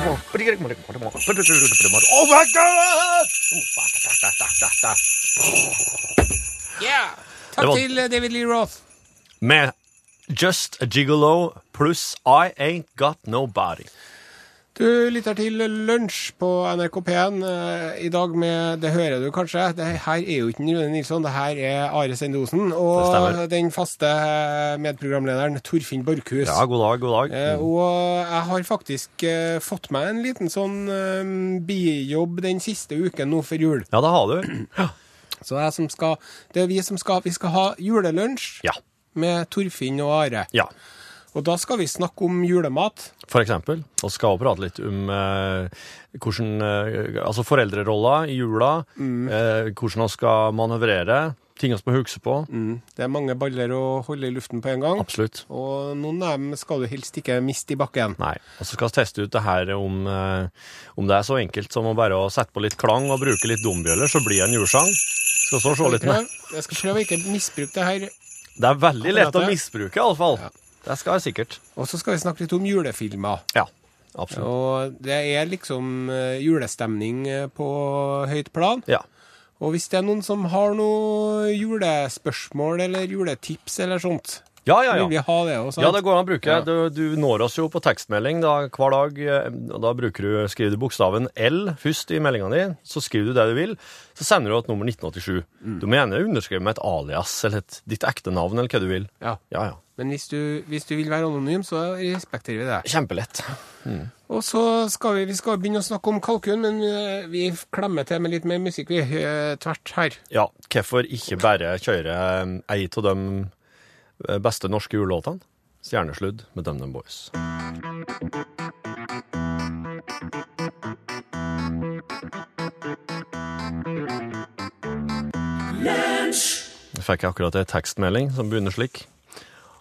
Oh. Takk til eh, David Lee Roth. Med Just a Gigolo pluss I Ain't Got Nobody. Du lytter til Lunsj på NRK P1 eh, i dag med Det hører du kanskje. Det her er jo ikke Rune Nilsson, det her er Are Sendosen. Og den faste medprogramlederen Torfinn Borchhus. Ja, god dag, god dag. Eh, og jeg har faktisk eh, fått meg en liten sånn eh, bijobb den siste uken nå før jul. Ja, det har du. Så jeg som skal, det er vi som skal, vi skal ha julelunsj Ja. med Torfinn og Are. Ja. Og da skal vi snakke om julemat. For eksempel. Og skal prate litt om eh, hvordan eh, Altså foreldrerolla i jula. Eh, hvordan man skal manøvrere. Ting vi må huske på. Det er mange baller å holde i luften på en gang. Absolutt. Og noen av dem skal du helst ikke miste i bakken. Nei. Og så skal vi teste ut det her om, eh, om det er så enkelt som å bare sette på litt klang og bruke litt dombjøller, så blir det en julesang. Skal så se litt med. Jeg skal prøve å ikke misbruke det her. Det er veldig lett å misbruke, i alle fall. Det skal jeg sikkert. Og så skal vi snakke litt om julefilmer. Ja. Absolutt. Og det er liksom eh, julestemning eh, på høyt plan. Ja. Og hvis det er noen som har noe julespørsmål eller juletips eller sånt, Ja, ja, vil vi ha det også. Ja, det går an å bruke. Ja. Du, du når oss jo på tekstmelding da, hver dag. eh, Da bruker du, skriver du bokstaven L først i meldinga di. Så skriver du det du vil. Så sender du et nummer 1987. Mm. Du må gjerne underskrive med et alias eller et, ditt ekte navn eller hva du vil. Ja. Ja, ja. Men hvis du, hvis du vil være anonym, så respekterer vi det. Kjempelett. Og så skal vi, vi skal begynne å snakke om kalkun, men eh, vi klemmer til med litt mer musikk, vi, eh, tvert her. Ja, hvorfor ikke bare kjøre ei av de beste norske julelåtene? Stjernesludd med DumDum Boys. Jeg fikk akkurat en tekstmelding som begynner slik.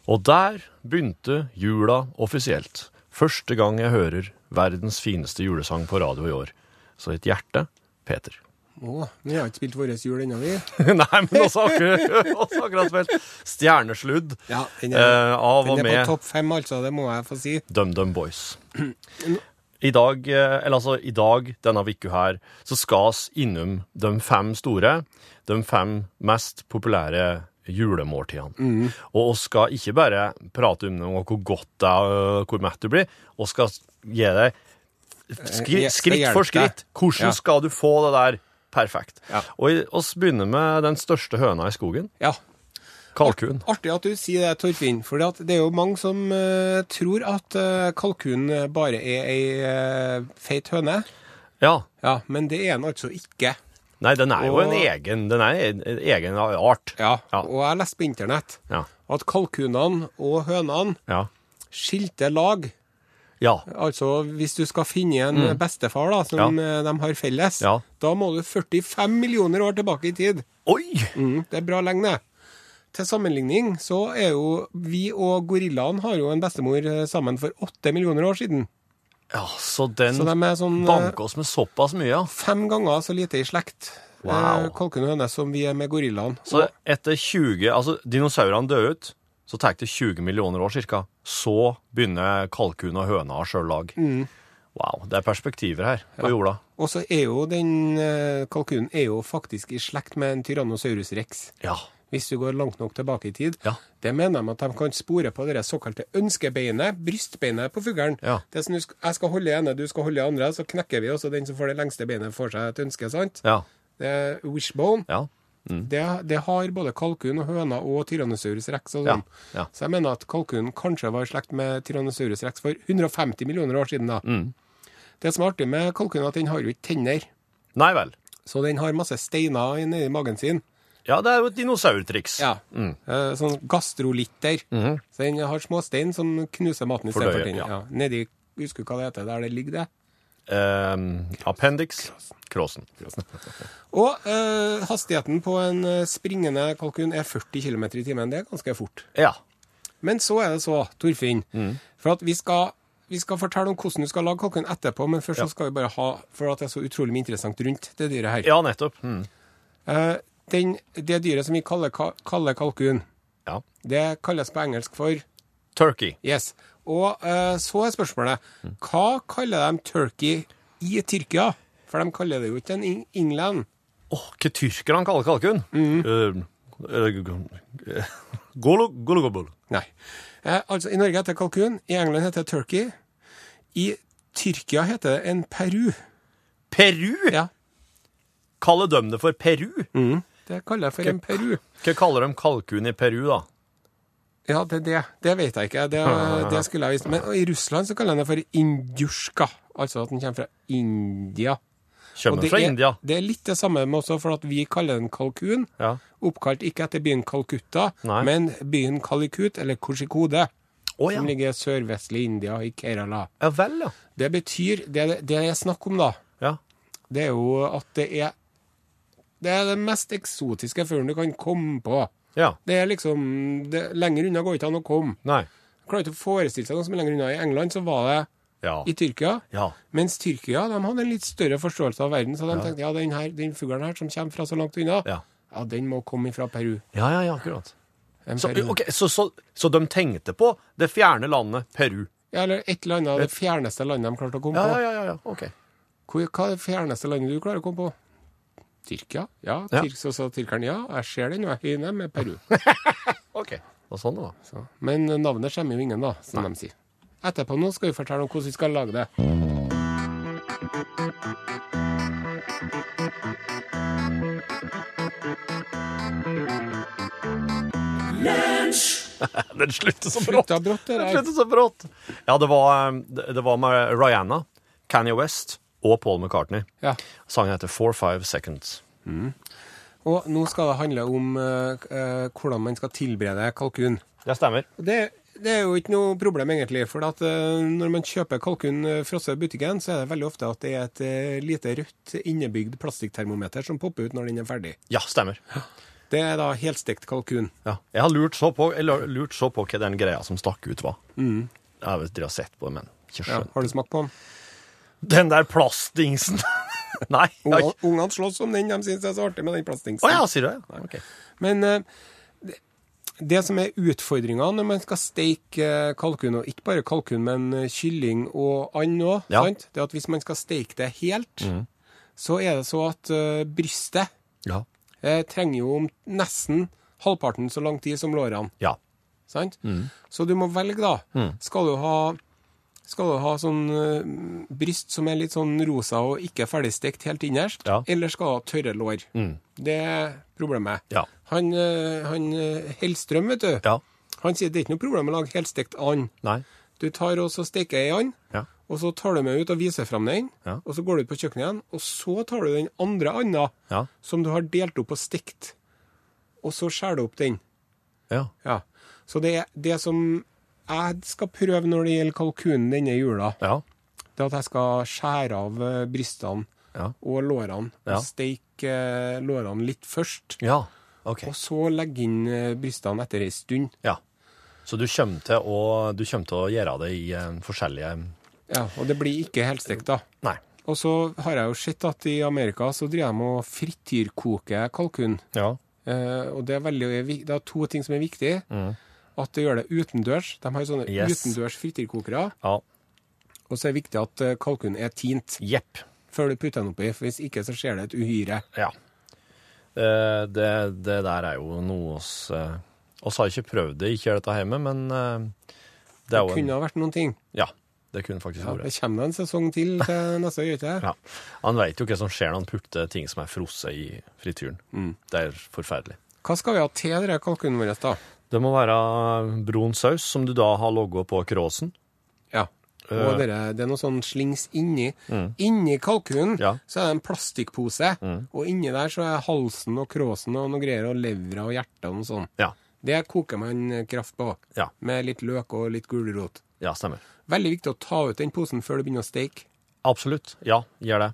Og der begynte jula offisielt. Første gang jeg hører verdens fineste julesang på radio i år. Så et hjerte, Peter. Å, vi har ikke spilt vår jul ennå, vi. Nei, men også akkurat, også akkurat spilt Stjernesludd Ja, den eh, er, av den og er på topp fem, altså. Det må jeg få si. DumDum Boys. I dag, eh, eller altså i dag, denne uka her, så skal vi innom de fem store, de fem mest populære julemåltidene. Og vi skal ikke bare prate om noe, hvor godt det er, og hvor mett du blir, vi skal gi deg skritt, skritt for skritt. Hvordan Ja. skal du få det der perfekt? Ja. Og vi begynner med den største høna i skogen, Ja. kalkun. Artig at du sier det, Torfinn. For det er jo mange som uh, tror at uh, kalkun bare er ei uh, feit høne. Ja. Ja, men det er den altså ikke. Nei, den er jo en egen, den er en en egen art. Ja, Ja. Og jeg leste på internett Ja. at kalkunene og hønene Ja. skilte lag. Ja. Altså, hvis du skal finne en bestefar da, som ja. de har felles, Mm. Ja. da må du 45 millioner år tilbake i tid. Oi! Mm, det er bra lenge, det. Til sammenligning så er jo vi og gorillaen har jo en bestemor eh, sammen for 8 millioner år siden. Ja, så den Så de sånn eh, banker oss med såpass mye, ja. fem ganger så lite i slekt, Wow. eh, kalkun og høne, som vi er med gorillaen. Så etter 20 Altså, dinosaurene døde ut, så tar det 20 millioner år ca. Så begynner kalkun og høna å sjøl lag. Mm. Wow, det er perspektiver her på jorda. Og så er jo den eh, kalkunen er jo faktisk i slekt med en Tyrannosaurus rex. Ja. Hvis du går langt nok tilbake i tid. Ja. Det mener de at de kan spore på det såkalte ønskebeinet, brystbeinet på fuglen. Ja. Det er sånn, jeg skal holde i ene, du skal holde i andre, så knekker vi, og så den som får det lengste beinet, får seg et ønske, sant? Ja. Det er wishbone. Ja. Det, det har både kalkun og høna og Tyrannosaurus rex og sånn. Ja, ja. Så jeg mener at kalkunen kanskje var i slekt med Tyrannosaurus rex for 150 millioner år siden. da. Mm. Det som er artig med kalkunen, er at den har jo ikke tenner. Nei vel. Så den har masse steiner i- nedi magen sin. Ja, det er jo et dinosaurtriks. Ja. Mm. sånn gastrolitter. Så den har små stein som knuser maten i stedet for tenner. ja. Ja. Nedi, husker du hva det heter, der det ligger det? Ehm, appendix. Crossen. Og eh, hastigheten på en eh, springende kalkun er 40 km i timen. Det er ganske fort. Ja. Men så er det så, Torfinn, Mm. for at vi skal, vi skal fortelle om hvordan du skal lage kalkun etterpå, men først Ja. så skal vi bare ha, for at det er så utrolig mye interessant rundt det dyret her. Ja, nettopp. Mm. Eh, den, det dyret som vi kaller, kaller kalkun, Ja. det kalles på engelsk for Turkey. Yes. Og eh, så er spørsmålet Hva kaller de turkey i Tyrkia? For de kaller det jo ikke en England. Åh, hva tyrkerne kaller kalkun? Mm. Uh, golo, golo. Nei. Altså, I Norge heter det kalkun, i England heter det turkey. I Tyrkia heter det en peru. Peru? Ja. Kaller de det for Peru? Det kaller jeg for en peru. Hva kaller de kalkun i Peru, da? Ja, det, det, det vet jeg ikke. Det, det skulle jeg visst. Men i Russland så kaller de det for indjuska. Altså at den kommer fra India. Kommer det fra er, India. Det er litt det samme med også, for at vi kaller den kalkun. Ja. Oppkalt ikke etter byen Kalkutta, Nei. men byen Kalikut, eller Korsikode. Oh, ja. som ligger sørvestlig India, i Kerala. Ja vel, ja. Det betyr Det det det er snakk om, da, Ja. det er jo at det er Det er den mest eksotiske fuglen du kan komme på. Ja. Det er liksom det, Lenger unna går ikke an å komme. Nei. Klarer ikke å forestille seg noe som er lenger unna. I England så var det Ja. i Tyrkia. Ja. Mens Tyrkia de hadde en litt større forståelse av verden, så de tenkte ja, den, her, den fuglen her som kommer fra så langt unna, Ja. ja, den må komme fra Peru. Ja, ja, ja, akkurat. Så, Peru. ok, så, så, så de tenkte på det fjerne landet Peru? Ja, eller et eller annet, av det fjerneste landet de klarte å komme på. ja, ja, ja, ja. ok. Hvor, hva er det fjerneste landet du klarer å komme på? Tyrkia? Ja, Ja. Tyrk, så sa tyrkeren ja, jeg ser den, og jeg er enig med Peru. Ok, og sånn da. Så. Men navnet skjemmer jo ingen, da, som de sier. Etterpå nå skal vi fortelle om hvordan vi skal lage det. Den slutter så brått. Den slutter så brått. Ja, det var, eh, det, det var med Rihanna, Kanye West og Paul McCartney. Ja. Sangen heter Four Five Seconds. Og nå skal det handle om eh, hvordan man skal tilberede kalkun. Det stemmer. Det, det er jo ikke noe problem, egentlig. For at uh, når man kjøper kalkun uh, frosset i butikken, så er det veldig ofte at det er et uh, lite rødt innebygd plastikktermometer som popper ut når den er ferdig. Ja, stemmer. Det er da helstekt kalkun. Ja. Jeg har lurt så på, eller lurt så på hva den greia som stakk ut var. Jeg har sett på det, men ikke Ja, har du smakt på den? Den der plastdingsen! Nei. Ungene slåss om den, de syns det er så artig med den plastdingsen. Oh, ja, sier du det? Ja, Okay. Men eh, det, det som er utfordringa når man skal steike eh, kalkun, og ikke bare kalkun, men eh, kylling og and òg, Ja. det er at hvis man skal steike det helt, så er det så at uh, brystet Ja. eh, trenger jo om nesten halvparten så lang tid som lårene. Ja. Sant? Så du må velge, da. Skal du ha skal du ha sånn uh, bryst som er litt sånn rosa og ikke ferdigstekt helt innerst, Ja. eller skal du ha tørre lår? Det er problemet. Ja. Han, uh, han eh, Hellstrøm, vet du, Ja. han sier det er ikke noe problem å lage helstekt and. Nei. Du tar og så steker ei and, Ja. og så tar du med ut og viser fram den, Ja. og så går du ut på kjøkkenet igjen, og så tar du den andre anda Ja. som du har delt opp og stekt, og så skjærer du opp den. Ja. Ja. Så det, det som jeg skal prøve når det gjelder kalkunen denne jula, Ja. det er at jeg skal skjære av eh, brystene Ja. og lårene, Ja. steike eh, lårene litt først, Ja. OK. og så legge inn eh, brystene etter ei stund. Ja. Så du kommer til å, du kommer til å gjøre det i forskjellige Ja, og det blir ikke helstekt, da. Nei. Og så har jeg jo sett at i Amerika så driver de og frityrkoker kalkun. Ja. Eh, og det er, veldig, det er to ting som er viktig. At de gjør det utendørs. De har sånne Yes. utendørs frityrkokere. Ja. Og så er det viktig at eh, kalkunen er tint yep. før du putter den oppi. For hvis ikke så skjer det et uhyre. Ja. Eh, det, det der er jo noe oss eh, oss har ikke prøvd det, ikke dette hjemme, men det er jo Kunne en, ha vært noen ting. Ja, det kunne faktisk Ja, vært. det kommer en sesong til til neste år, ikke? Ja. Han vet jo hva som skjer når han putter ting som er frosset i frityren. Mm. Det er forferdelig. Hva skal vi ha til denne kalkunen vår, da? Det må være brun saus, som du da har logget på kråsen. Ja. Og dere, det er noe sånn slings inni. Inni kalkunen Mm. Ja. Mm. så er det en plastikkpose, og inni der så er halsen og kråsen og noe greier, og levra og hjertet og noe sånt. Ja. Det koker man eh, kraft på, Ja. med litt løk og litt gulrot. Ja, stemmer. Veldig viktig å ta ut den posen før du begynner å steke. Absolutt. Ja, gjør det.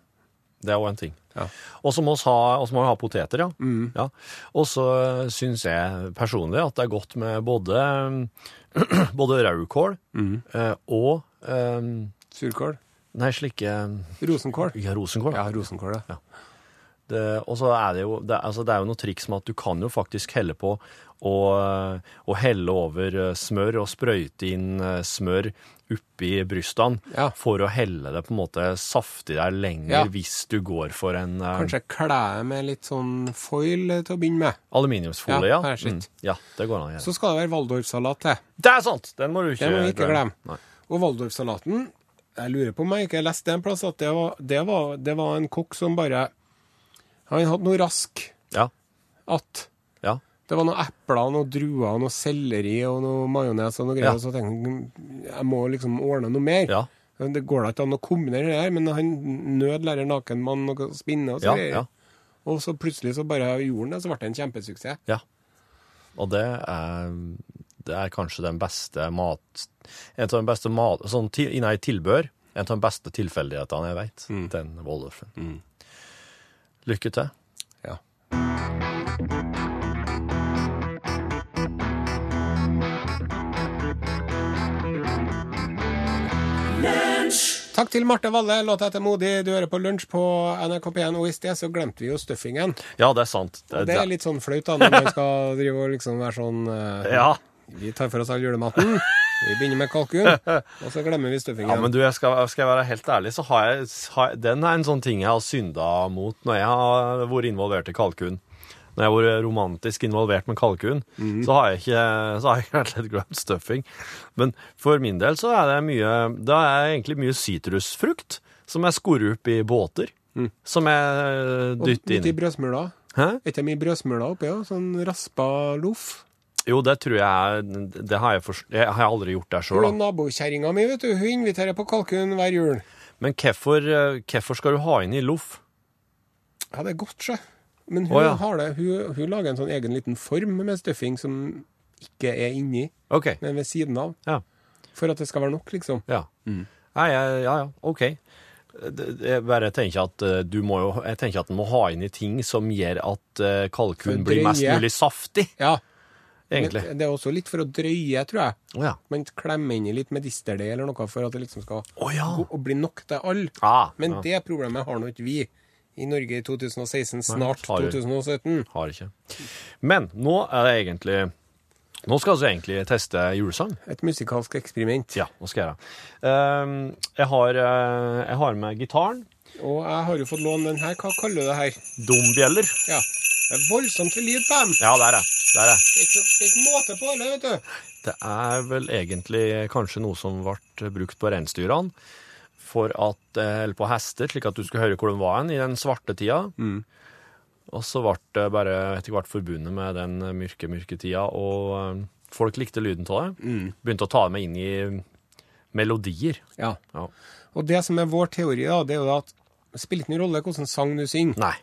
Det er òg en ting. Ja. Og så må vi ha, poteter, ja. ja. Og så syns jeg personlig at det er godt med både, både rødkål mm. og um, Surkål. Nei, slike Rosenkål. Ja, rosenkål. Ja, rosenkål, ja. Det, og så er det jo det, altså det er jo noe triks med at du kan jo faktisk helle på og, og helle over eh, smør og sprøyte inn eh, smør oppi brystene Ja. for å helle det på en måte saftigere lenger Ja. hvis du går for en eh, Kanskje kle med litt sånn foil til å begynne med. aluminiumsfolie. Ja, Ja. Mm, ja, det går an å gjøre. Så skal det være waldorfsalat til. Det er sant! Den må du ikke, må ikke glemme. Nei. Og waldorfsalaten Jeg lurer på om jeg ikke leste en plass at det var, det var, det var en kokk som bare Han hadde noe rask Ja, at. Det var noen epler, noen druer, noe selleri og noe majones og noe greier. Ja. Og så tenkte jeg jeg må liksom ordne noe mer. Ja, Det går da ikke an å kombinere det her, men han nød lærer nakenmann å spinne og så greier. ja. Og så plutselig så bare gjorde han det, så ble det en kjempesuksess. ja. Og det er, det er kanskje den beste mat... En av de beste mat... Sånn til, nei, tilbør, en av de beste tilfeldighetene jeg vet. Mm. Den Waldorfen. Lykke til. Ja. Takk til Marte Valle, låta etter Modig. Du hører på Lunsj på NRK P1, og i sted så glemte vi jo stuffingen. Ja, det er sant. Og det er litt sånn flaut da, når man skal drive og liksom være sånn uh, Ja. Vi tar for oss all julematen. Vi begynner med kalkun, og så glemmer vi stuffingen. Ja, men du, jeg skal, skal jeg være helt ærlig, så har jeg, har, den er en sånn ting jeg har synda mot når jeg har vært involvert i kalkun. Når jeg har vært romantisk involvert med kalkun, så har jeg ikke så har jeg rett og slett glemt stuffing. Men for min del så er det mye Det er egentlig mye sitrusfrukt som jeg skorer opp i båter. Som jeg og dytter litt Og i i. brødsmula. Hæ? Er ikke mye brødsmula oppi òg? Sånn raspa loff? Jo, det tror jeg Det har jeg, forst- jeg har aldri gjort der sjøl. Nabokjerringa mi vet du, hun inviterer på kalkun hver jul. Men hvorfor, eh, hvorfor skal du ha inn i loff? Ja, det er godt, sjø. Men hun, oh, ja. har det, hun, hun lager en sånn egen liten form med stuffing som ikke er inni, okay. men ved siden av. Ja. For at det skal være nok, liksom. Ja. Nei, ja, ja, ja, OK. Jeg bare tenker at eh, du må jo Jeg tenker at en må ha inn i ting som gjør at eh, kalkun blir mest mulig saftig, Ja. egentlig. Men det er også litt for å drøye, tror jeg. Oh, ja. Man klemmer inn i litt medisterdeig eller noe for at det liksom skal oh, ja. bli nok til alle. Ah, Men det problemet har nå ikke vi i Norge i 2016, snart har du. 2017. Har ikke. Men nå er det egentlig Nå skal vi egentlig teste julesang. Et musikalsk eksperiment. Ja, nå skal jeg det. Ehm, jeg, har, eh, jeg har med gitaren. Og jeg har jo fått låne den her. Hva kaller du det her? Dombjeller. Ja. Det er voldsomt til lyd på dem. Ja, det er det, er Det er ikke, det er ikke måte på det, vet du. Det er vel egentlig kanskje noe som ble brukt på reinsdyrene. For at, eh, eller på hester, slik at du skulle høre hvor de var hen i den svarte tida. Og så ble det bare etter hvert forbundet med den mørke, mørke tida, og eh, folk likte lyden av det. Begynte å ta det med inn i melodier. Ja. Ja. Og det som er vår teori, da, det er jo at det spiller ingen rolle hvilken sang du synger. Nei.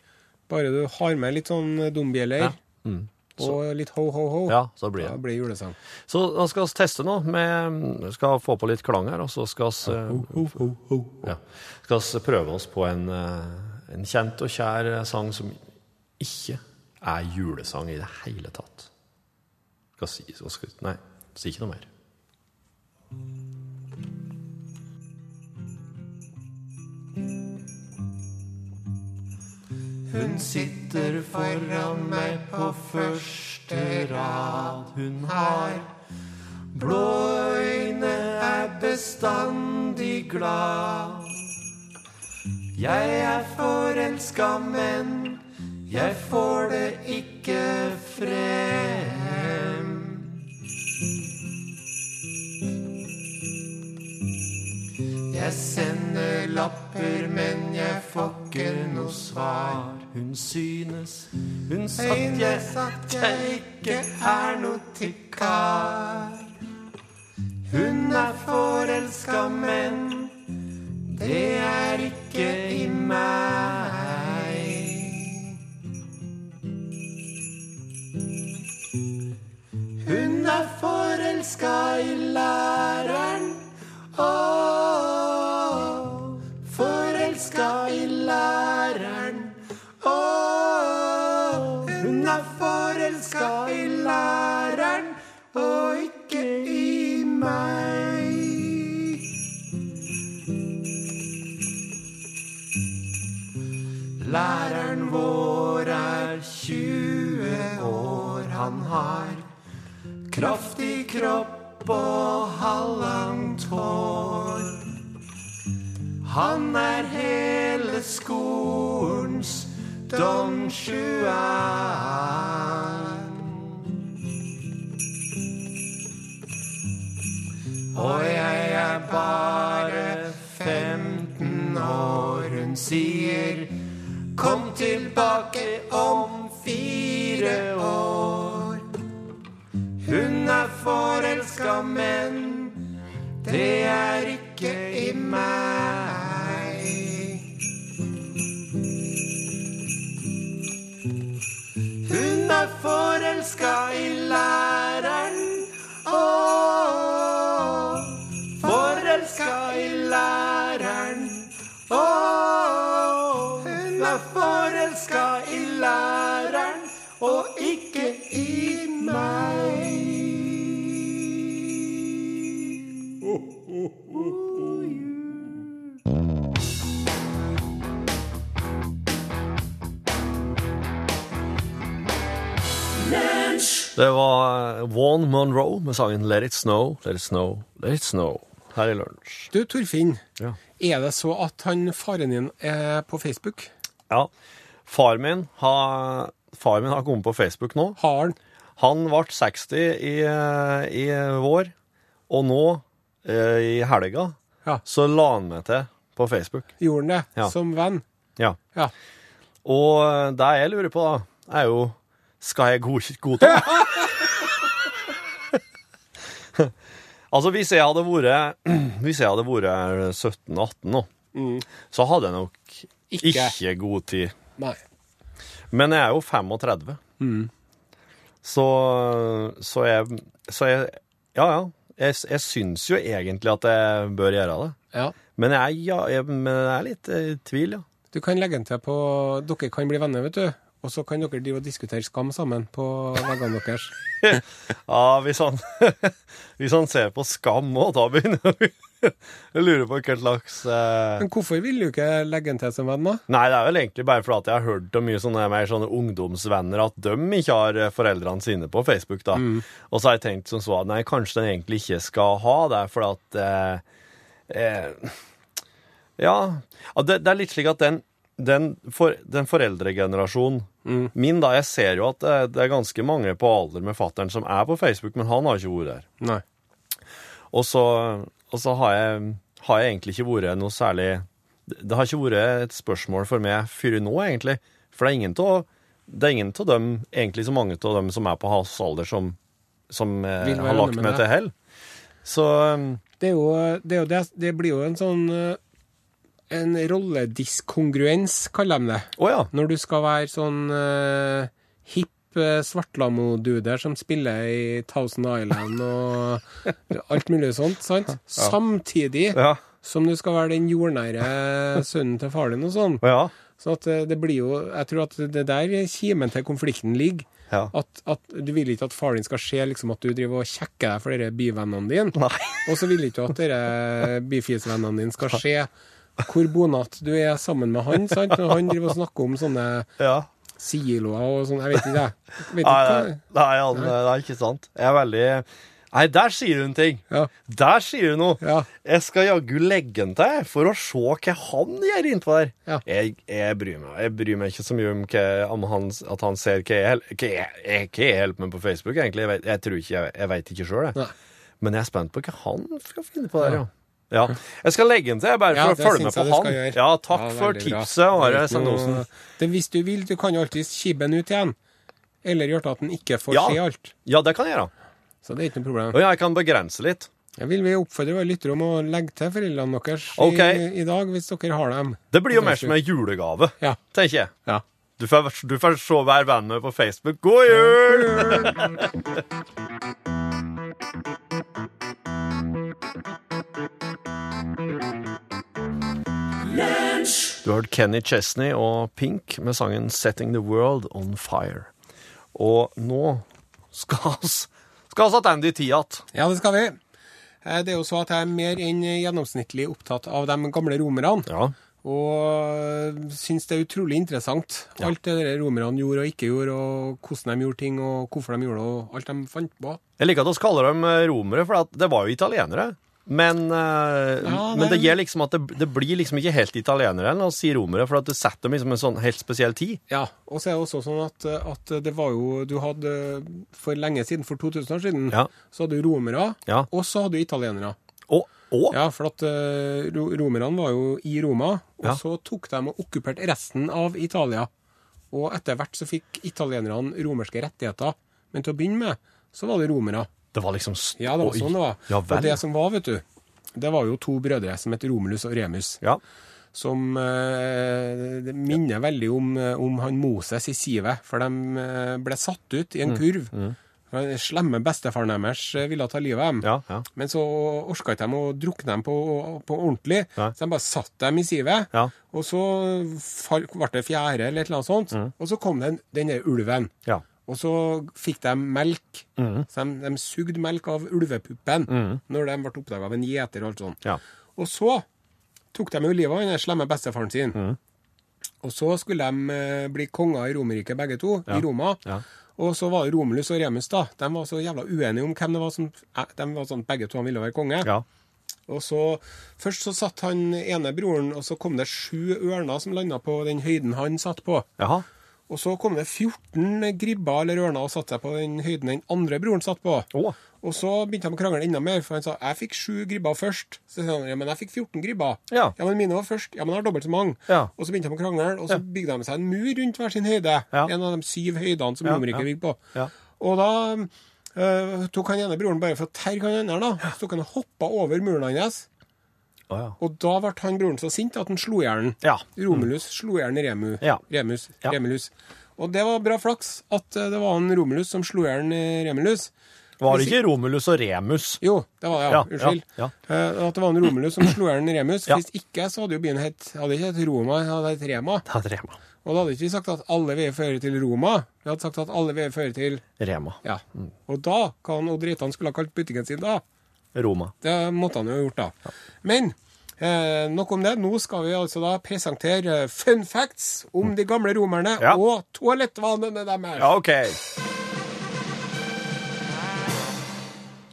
Bare du har med litt sånn dombjeller Ja. Mm. Og litt ho-ho-ho, Ja, så blir da det. blir julesang. Så da skal vi teste nå. Vi skal få på litt klang her, og så skal vi eh, ja, skal vi prøve oss på en, eh, en kjent og kjær sang som ikke er julesang i det hele tatt. Skal si, skal, nei, si ikke noe mer. Hun sitter foran meg på første rad. Hun har blå øyne, er bestandig glad. Jeg er forelska, men jeg får det ikke frem. Jeg sender lapper, men jeg får noe svar. Hun synes, hun synes at jeg ikke er noe til kar. Hun er forelska, men det er han har Kraftig kropp og halvlangt hår. Han er hele skolens Don Juan. Og jeg er bare 15 år, hun sier Kom tilbake om forelska, men det er ikke i meg. Hun er forelska i læreren. Åh, forelska i læreren. Åh, hun er forelska i læreren og ikke i meg. Det var Vaughan Monroe med sangen Let It Snow, Let It Snow, Let It Snow her i lunsj. Du, Torfinn. Ja. Er det så at han faren din er på Facebook? ja. Far min har, far min har kommet på Facebook nå. Har han? Han ble 60 i, eh, i vår, og nå, eh, i helga, Ja. så la han meg til på Facebook. Gjorde han det? Ja. Som venn? Ja. Ja. Og eh, det jeg lurer på, da, er jo Skal jeg god- godta? altså, hvis jeg hadde vært Hvis jeg hadde vært 17-18 nå, så hadde jeg nok Ikke. ikke god tid. Nei. Men jeg er jo 35. Så, så jeg Så jeg Ja, ja. Jeg, jeg syns jo egentlig at jeg bør gjøre det. Ja. Men jeg, ja, jeg, men jeg er litt i tvil, ja. Du kan legge den til på Dere kan bli venner, vet du. Og så kan dere drive og diskutere skam sammen på veggene deres. Ja, hvis han, hvis han ser på Skam òg, da begynner vi Jeg lurer på hva slags eh... Men hvorfor vil du ikke legge den til som venn, da? Nei, det er vel egentlig bare fordi jeg har hørt om mye sånne, mer sånne ungdomsvenner at de ikke har eh, foreldrene sine på Facebook, da. Og så har jeg tenkt som så at nei, kanskje den egentlig ikke skal ha det, for at eh, eh, Ja, ja det, det er litt slik at den, den, for, den foreldregenerasjonen min, da, jeg ser jo at det, det er ganske mange på alder med fattern som er på Facebook, men han har ikke vært der. Nei. Og så, og så har, jeg, har jeg egentlig ikke vært noe særlig Det har ikke vært et spørsmål for meg før nå, egentlig. For det er ingen av det er ingen av dem, egentlig så mange av dem som er på hans alder, som, som eh, har lagt meg til hell. Så um, Det, er jo, det, er jo det, det blir jo en sånn eh, En rollediskongruens, kaller de det. Oh, ja. Når du skal være sånn uh, hipp uh, svartlamo-dude som spiller i Thousand Island og alt mulig sånt, sant? Samtidig Ja. som du skal være den jordnære sønnen til faren din og sånn. Ja. Så at eh, det blir jo Jeg tror at det der kimen til konflikten ligger. Ja. At, at du vil ikke at faren din skal se liksom at du driver og kjekker deg for disse byvennene dine. Og så vil ikke du at disse byfisvennene dine skal se hvor bonat du er sammen med han. sant? Og han driver og snakker om sånne ja. siloer og sånn. Jeg vet ikke, jeg. Vet Nei, ikke nei, nei, Jan, det er ikke sant. Jeg er veldig Nei, der sier hun ting. Ja. Der sier hun noe. Ja. Jeg skal jaggu legge den til for å se hva han gjør innpå der. Ja. Jeg, jeg bryr meg Jeg bryr meg ikke så mye om, hva, om han, at han ser hva jeg, hva jeg, jeg, hva jeg holder med på Facebook, egentlig. Jeg, vet, jeg tror ikke, jeg, jeg veit ikke sjøl, jeg. Nei. Men jeg er spent på hva han skal finne på der, ja. Ja. Jeg skal legge den til, bare for ja, å følge med på han. Ja, takk Ja, for tipset, Are Det Sendosen. hvis du vil, du kan jo alltid kibbe den ut igjen. Eller gjøre at den ikke får Ja. se alt. Ja, det kan jeg gjøre. Så det er ikke noe problem. Og jeg kan begrense litt. Jeg vil vi oppfordre våre lyttere om å legge til foreldrene deres okay. i, i dag, hvis dere har dem. Det blir jo mer som en julegave, Ja. tenker jeg. ja. Du får, du får se hver venn med på Facebook. God jul! Du har hørt Kenny Chesney og Pink med sangen 'Setting the World On Fire'. Og nå skal vi skal vi tilbake i tid igjen. Ja, det skal vi. Eh, Det er jo så at jeg er mer enn gjennomsnittlig opptatt av de gamle romerne. Ja. Og syns det er utrolig interessant. Alt det der romerne gjorde og ikke gjorde, og hvordan de gjorde ting, og hvorfor de gjorde det, og alt de fant på. Jeg liker at vi kaller dem eh, romere, for det var jo italienere. Men, uh, Ja, men det gjør liksom at det, det blir liksom ikke helt italienere når å si romere, for at du setter dem liksom en sånn helt spesiell tid. Ja, og så er det også sånn at, at det var jo Du hadde for lenge siden, for 2000 år siden, Ja. så hadde du romere, Ja. og så hadde du italienere. Og, og Ja, for at uh, romerne var jo i Roma, og så tok de og okkuperte resten av Italia. Og etter hvert så fikk italienerne romerske rettigheter. Men til å begynne med, så var det romere. Det var liksom Ja, det var sånn det var. Ja og det som var, vet du, det var jo to brødre som het Romulus og Remus. Ja. Som eh, det minner veldig om, eh, om han Moses i sivet, for de eh, ble satt ut i Mm. en kurv. For Den slemme bestefaren deres eh, ville ta livet av dem. Ja, ja. Men så orka ikke de å drukne dem på, på ordentlig, ja. så de bare satt dem i sivet. Ja. Og så ble det fjære eller et eller annet sånt, og så kom den, den der ulven. Ja. Og så fikk de melk. Så de, de sugde melk av ulvepuppen når de ble oppdaga av en gjeter og alt sånt. Ja. Og så tok de jo livet av den slemme bestefaren sin. Mm. Og så skulle de eh, bli konger i Romerriket begge to, i Roma. Ja. Og så var det Romulus og Remus, da. De var så jævla uenige om hvem det var som eh, De var sånn begge to ville være konge. ja. Og så Først så satt han ene broren, og så kom det sju ørner som landa på den høyden han satt på. Jaha. Og så kom det 14 gribber eller ørner og satte seg på den høyden den andre broren satt på. Oh. Og så begynte de å krangle enda mer, for han sa jeg fikk sju gribber først. Så sa han ja, men jeg fikk 14 gribber. Ja. men mine var først. Ja, men jeg har dobbelt så mange. Ja. Og så begynte de å krangle, og så bygde de seg en mur rundt hver sin høyde. Ja. En av de syv høydene som Ja, Romerriket ja. bygde på. Ja. Og da øh, tok han ene broren bare for å terge han andre, da. Så tok han og hoppa over muren hans. Å, ja. Og da ble han broren så sint at han slo i hjel. Ja. Romulus slo i hjel Remu. Ja. Remus. Ja. Remulus. Og det var bra flaks at det var han Romulus som slo i hjel Remulus. Var det ikke Romulus og Remus? Jo, det var det, ja. Ja, Unnskyld. ja, Eh, At det var en Romulus som slo i hjel Remus. Ja. Hvis ikke så hadde jo byen hett Hadde ikke hett Roma, hadde hett Rema. Det hadde Rema. Og da hadde ikke vi sagt at alle veier fører til Roma. Vi hadde sagt at alle veier fører til Rema. Ja. Og da, hva Odd Reitan skulle ha kalt butikken sin da? Roma. Det måtte han jo ha gjort, da. Men eh, nok om det. Nå skal vi altså da presentere eh, fun facts om de gamle romerne Ja. og toalettvanene deres. Ja, OK.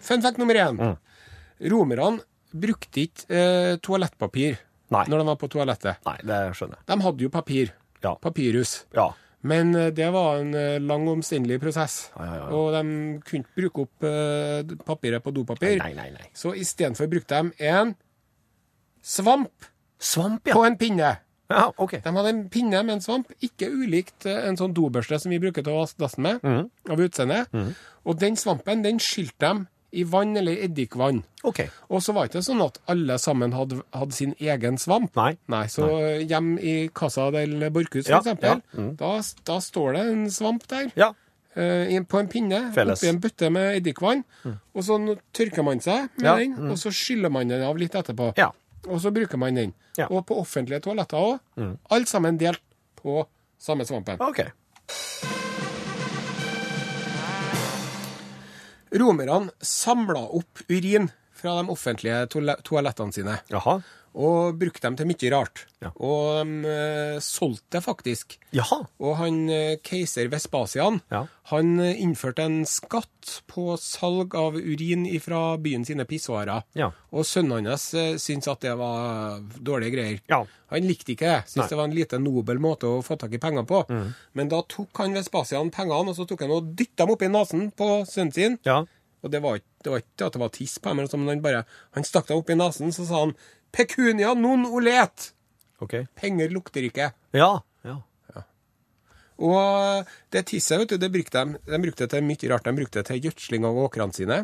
Fun fact nummer én. Romerne brukte ikke eh, toalettpapir Nei. når de var på toalettet. Nei, det skjønner jeg. De hadde jo papir. Ja. Papirhus. Ja. Men eh, det var en eh, lang og omstendelig prosess. Ja, ja, ja. Og de kunne ikke bruke opp papiret på dopapir. Nei, nei, nei. Så istedenfor brukte de en svamp Svamp, på en pinne. Ja, OK. De hadde en pinne med en svamp, ikke ulikt eh, en sånn dobørste som vi bruker til å vaske dassen med, Mhm. av utseende. Og den svampen, den skylte dem i vann eller eddikvann. Okay. Og så var det ikke sånn at alle sammen hadde, hadde sin egen svamp. Nei. Nei, så hjem i Casa del Borchhus, for Ja, eksempel, ja, mm. da, da står det en svamp der. Ja. eh, på en pinne, Felles. oppi en bøtte med eddikvann. Og så tørker man seg med Ja, den, og så skyller man den av litt etterpå. Ja. Og så bruker man den. Ja. Og på offentlige toaletter òg. Alt sammen delt på samme svampen. OK. Romerne samla opp urin fra de offentlige toalettene sine. Jaha. Og brukte dem til mye rart. Ja. Og de eh, solgte det faktisk. Jaha. Og han eh, keiser Vespasian Ja. han eh, innførte en skatt på salg av urin fra byen sine pissoarer. Ja. Og sønnen hans syntes at det var dårlige greier. Ja. Han likte ikke det. Nei. Mm. Syntes det var en lite nobel måte å få tak i penger på. Men da tok han Vespasian pengene, og så tok han og dytta dem oppi nesen på sønnen sin. Ja. Og det var, ikke- det var ikke at det var tiss på dem, men han bare Han stakk dem oppi nesen, så sa han Pecunia non olet. Okay. Penger lukter ikke. Ja. Ja. Og det tisset, vet du, det brukte de, de brukte det til mye rart. De brukte det til gjødsling av åkrene sine.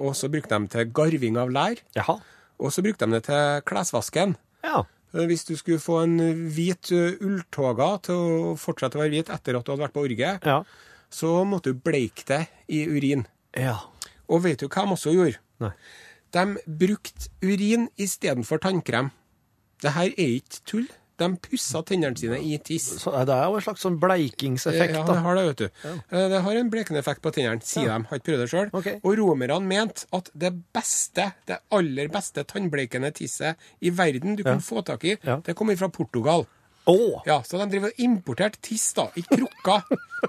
Og så brukte de til garving av lær. Jaha. Og så brukte de det til klesvasken. Ja. Eh, Hvis du skulle få en hvit eh, ulltoga til å fortsette å være hvit etter at du hadde vært på orget, Ja. så måtte du bleike det i urin. Ja. Og vet du hva de også gjorde? Nei. De brukte urin istedenfor tannkrem. Det her er ikke tull. De pussa tennene sine i tiss. Så det er jo en slags sånn bleikingseffekt, Ja, det har det, vet du. Ja. Det har en blekende effekt på tennene, sier de. Har ikke prøvd det sjøl. Okay. Og romerne mente at det beste, det aller beste tannbleikende tisset i verden du kan få tak i, Ja. det kommer fra Portugal. Å! Ja, Så de driver og importerte tiss, da, i krukker,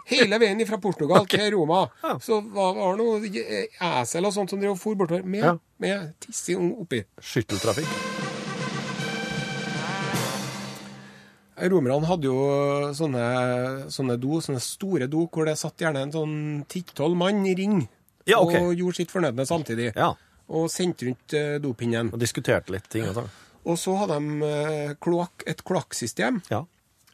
hele veien fra Portugal til Roma. Ja. Så var det noe eh, esel og sånt som drev og for bortover med, Ja. med tiss i- oppi. Skytteltrafikk. Romerne hadde jo sånne, sånne do, sånne store do, hvor det satt gjerne en sånn ti-tolv mann i ring Ja, okay. og gjorde sitt fornødne samtidig. Ja. Og sendte rundt eh, dopinnen. Og diskuterte litt ting og sånn. Og så hadde de kloak, et kloakksystem Ja.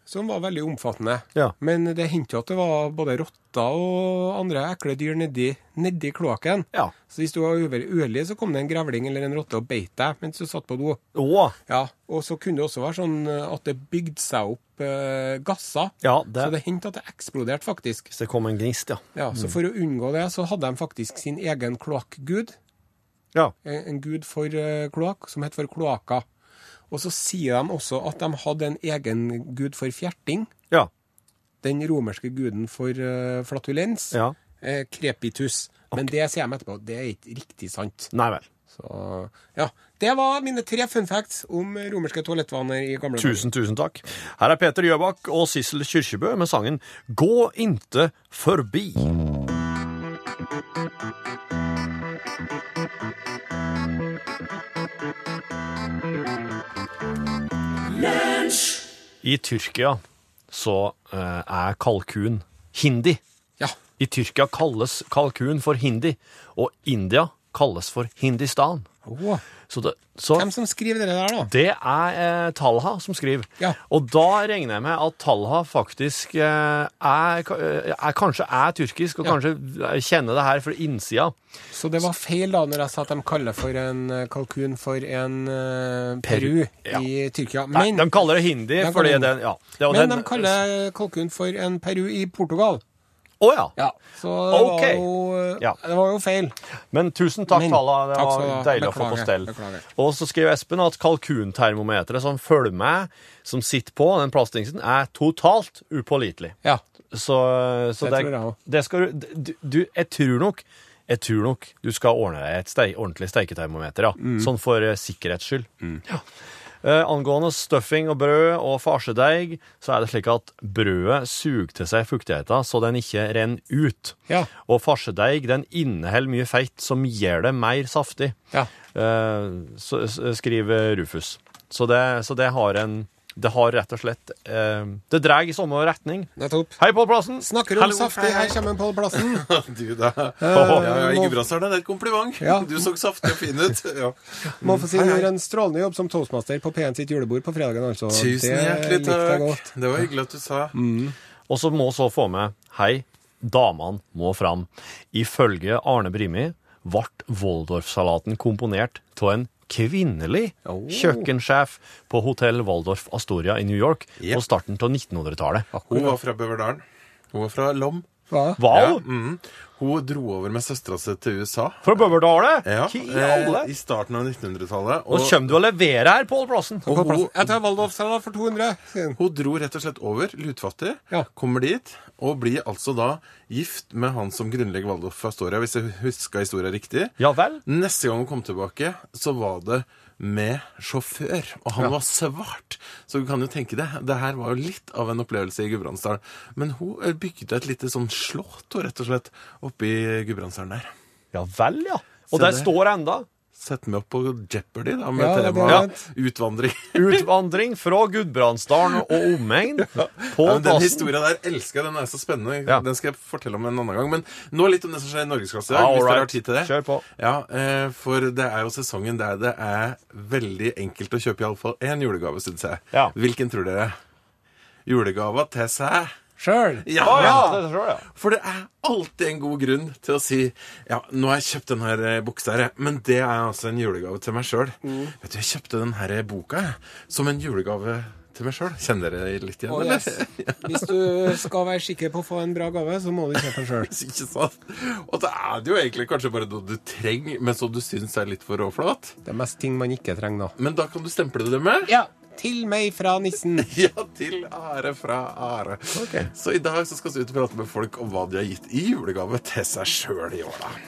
som var veldig omfattende. Ja. Men det hendte jo at det var både rotter og andre ekle dyr nedi, nedi kloakken. Ja. Så hvis du var uheldig, så kom det en grevling eller en rotte og beit deg mens du satt på do. Oh. Ja, Og så kunne det også være sånn eh, at det bygde seg opp eh, gasser. Ja, Så det, det hendte at det eksploderte, faktisk. Så det kom en gnist, ja. Ja, Så for å unngå det, så hadde de faktisk sin egen kloakkgud. Ja. En en gud for eh, kloakk, som het for kloaka. Og så sier de også at de hadde en egen gud for fjerting. Ja. Den romerske guden for uh, flatulens. ja. eh, krepitus. Men det sier de etterpå, det er ikke riktig sant. Nei vel. Så ja. Det var mine tre fun facts om romerske toalettvaner i gamle dager. Tusen, tusen takk. Her er Peter Gjøbakk og Sissel Kyrkjebø med sangen Gå inte forbi. I Tyrkia så eh, er kalkun hindi. Ja. I Tyrkia kalles kalkun for hindi, og India kalles for Hindistan. Så det, så Hvem som skriver det der, da? det er eh, Talha som skriver. Ja. Og da regner jeg med at Talha faktisk eh, er, eh, er Kanskje er tyrkisk, og Ja. kanskje kjenner det her fra innsida. Så det var feil da når jeg sa at de kaller for en eh, kalkun for en uh, Peru Ja. i Tyrkia. Nei, de kaller det hindi, De fordi kaller det ja, det, men den- de kaller kalkun for en Peru i Portugal. Å ja. Ja. Så det, Ok. var jo, Ja. det var jo feil. Men tusen takk, Men- Talha. Det var deilig beklager, å få på stell. beklager. Og så skriver Espen at kalkuntermometeret som følger med, som sitter på den plastdingsen, er totalt upålitelig. Ja. Så, så Det tror jeg det skal du, du, Jeg tror nok jeg tror nok du skal ordne deg et stei, ordentlig steiketermometer, ja. Mm. Sånn for uh, sikkerhets skyld. Ja. Eh, angående stuffing og brød og farsedeig, så er det slik at brødet suger til seg fuktigheten så den ikke renner ut. Ja. Og farsedeig den inneholder mye feit som gjør det mer saftig, Ja. eh, så, skriver Rufus. Så det, så det har en Det har rett og slett eh, Det drar i samme retning. Nettopp. Hei, Pål Plassen! Snakker om Hello. saftig, her kommer Pål Plassen. Du, da. Åh. Ja, ja, I Gudbrandsdalen er det et kompliment. Ja. Du så saftig og fin ut. Ja. Må få si du gjør en strålende jobb som toastmaster på P1 sitt julebord på fredagen, altså. Tusen hjertelig takk. godt. Det var hyggelig at du sa. Og så må så få med Hei, damene må fram. Ifølge Arne Brimi ble Waldorf-salaten komponert av en kvinnelig Oh. kjøkkensjef på hotell Waldorf Astoria i New York Yep. på starten av 1900-tallet. Hun var fra Bøverdalen. Hun var fra Lom. Hva? Ja, Mm. Hun dro over med søstera si til USA. Fra Bøverdale! Ja, eh. I starten av 1900-tallet. Nå kommer du å levere her, Pål Plassen. og hun, Jeg tar Waldorf-salat for 200. sier hun dro rett og slett over, lutfattig, Ja. kommer dit, og blir altså da gift med han som grunnlegger Waldorf Astoria, hvis jeg husker historien riktig. Ja vel? Neste gang hun kom tilbake, så var det med sjåfør, og han var svart. Så du kan jo tenke deg, det her var jo litt av en opplevelse i Gudbrandsdalen. Men hun eh, bygde et lite sånn slott, rett og slett, oppe i Gudbrandsdalen der. Ja vel, ja. Og der der. står enda. Sette meg opp på Jeopardy da, med Ja, tema ja. utvandring. Utvandring fra Gudbrandsdalen og omegn. Ja, men den historien der elsker jeg, den er så spennende. Ja. Den skal jeg fortelle om en annen gang. Men nå litt om det som skjer i Norgesklasse i Ja, dag, hvis dere har tid til det. Kjør på. Ja, eh, for det er jo sesongen der det er veldig enkelt å kjøpe iallfall én julegave, syns jeg. Ja. Hvilken tror dere? Julegava til seg. Sjøl. Ja, ja! For det er alltid en god grunn til å si Ja, nå har jeg kjøpt den her eh, buksa her, men det er altså en julegave til meg sjøl. Mm. Vet du, jeg kjøpte den her boka som en julegave til meg sjøl. Kjenner dere litt igjen, Oh, eller? Hvis du skal være sikker på å få en bra gave, så må du kjøpe den sjøl. Ikke sant? Og da er det jo egentlig kanskje bare noe du trenger, men som du syns er litt for råflat. Det er mest ting man ikke trenger, da. Men da kan du stemple det med Ja. Til meg fra nissen. Ja, til ære fra ære. Okay. Så i dag så skal vi ut og prate med folk om hva de har gitt i julegave til seg sjøl i år, da.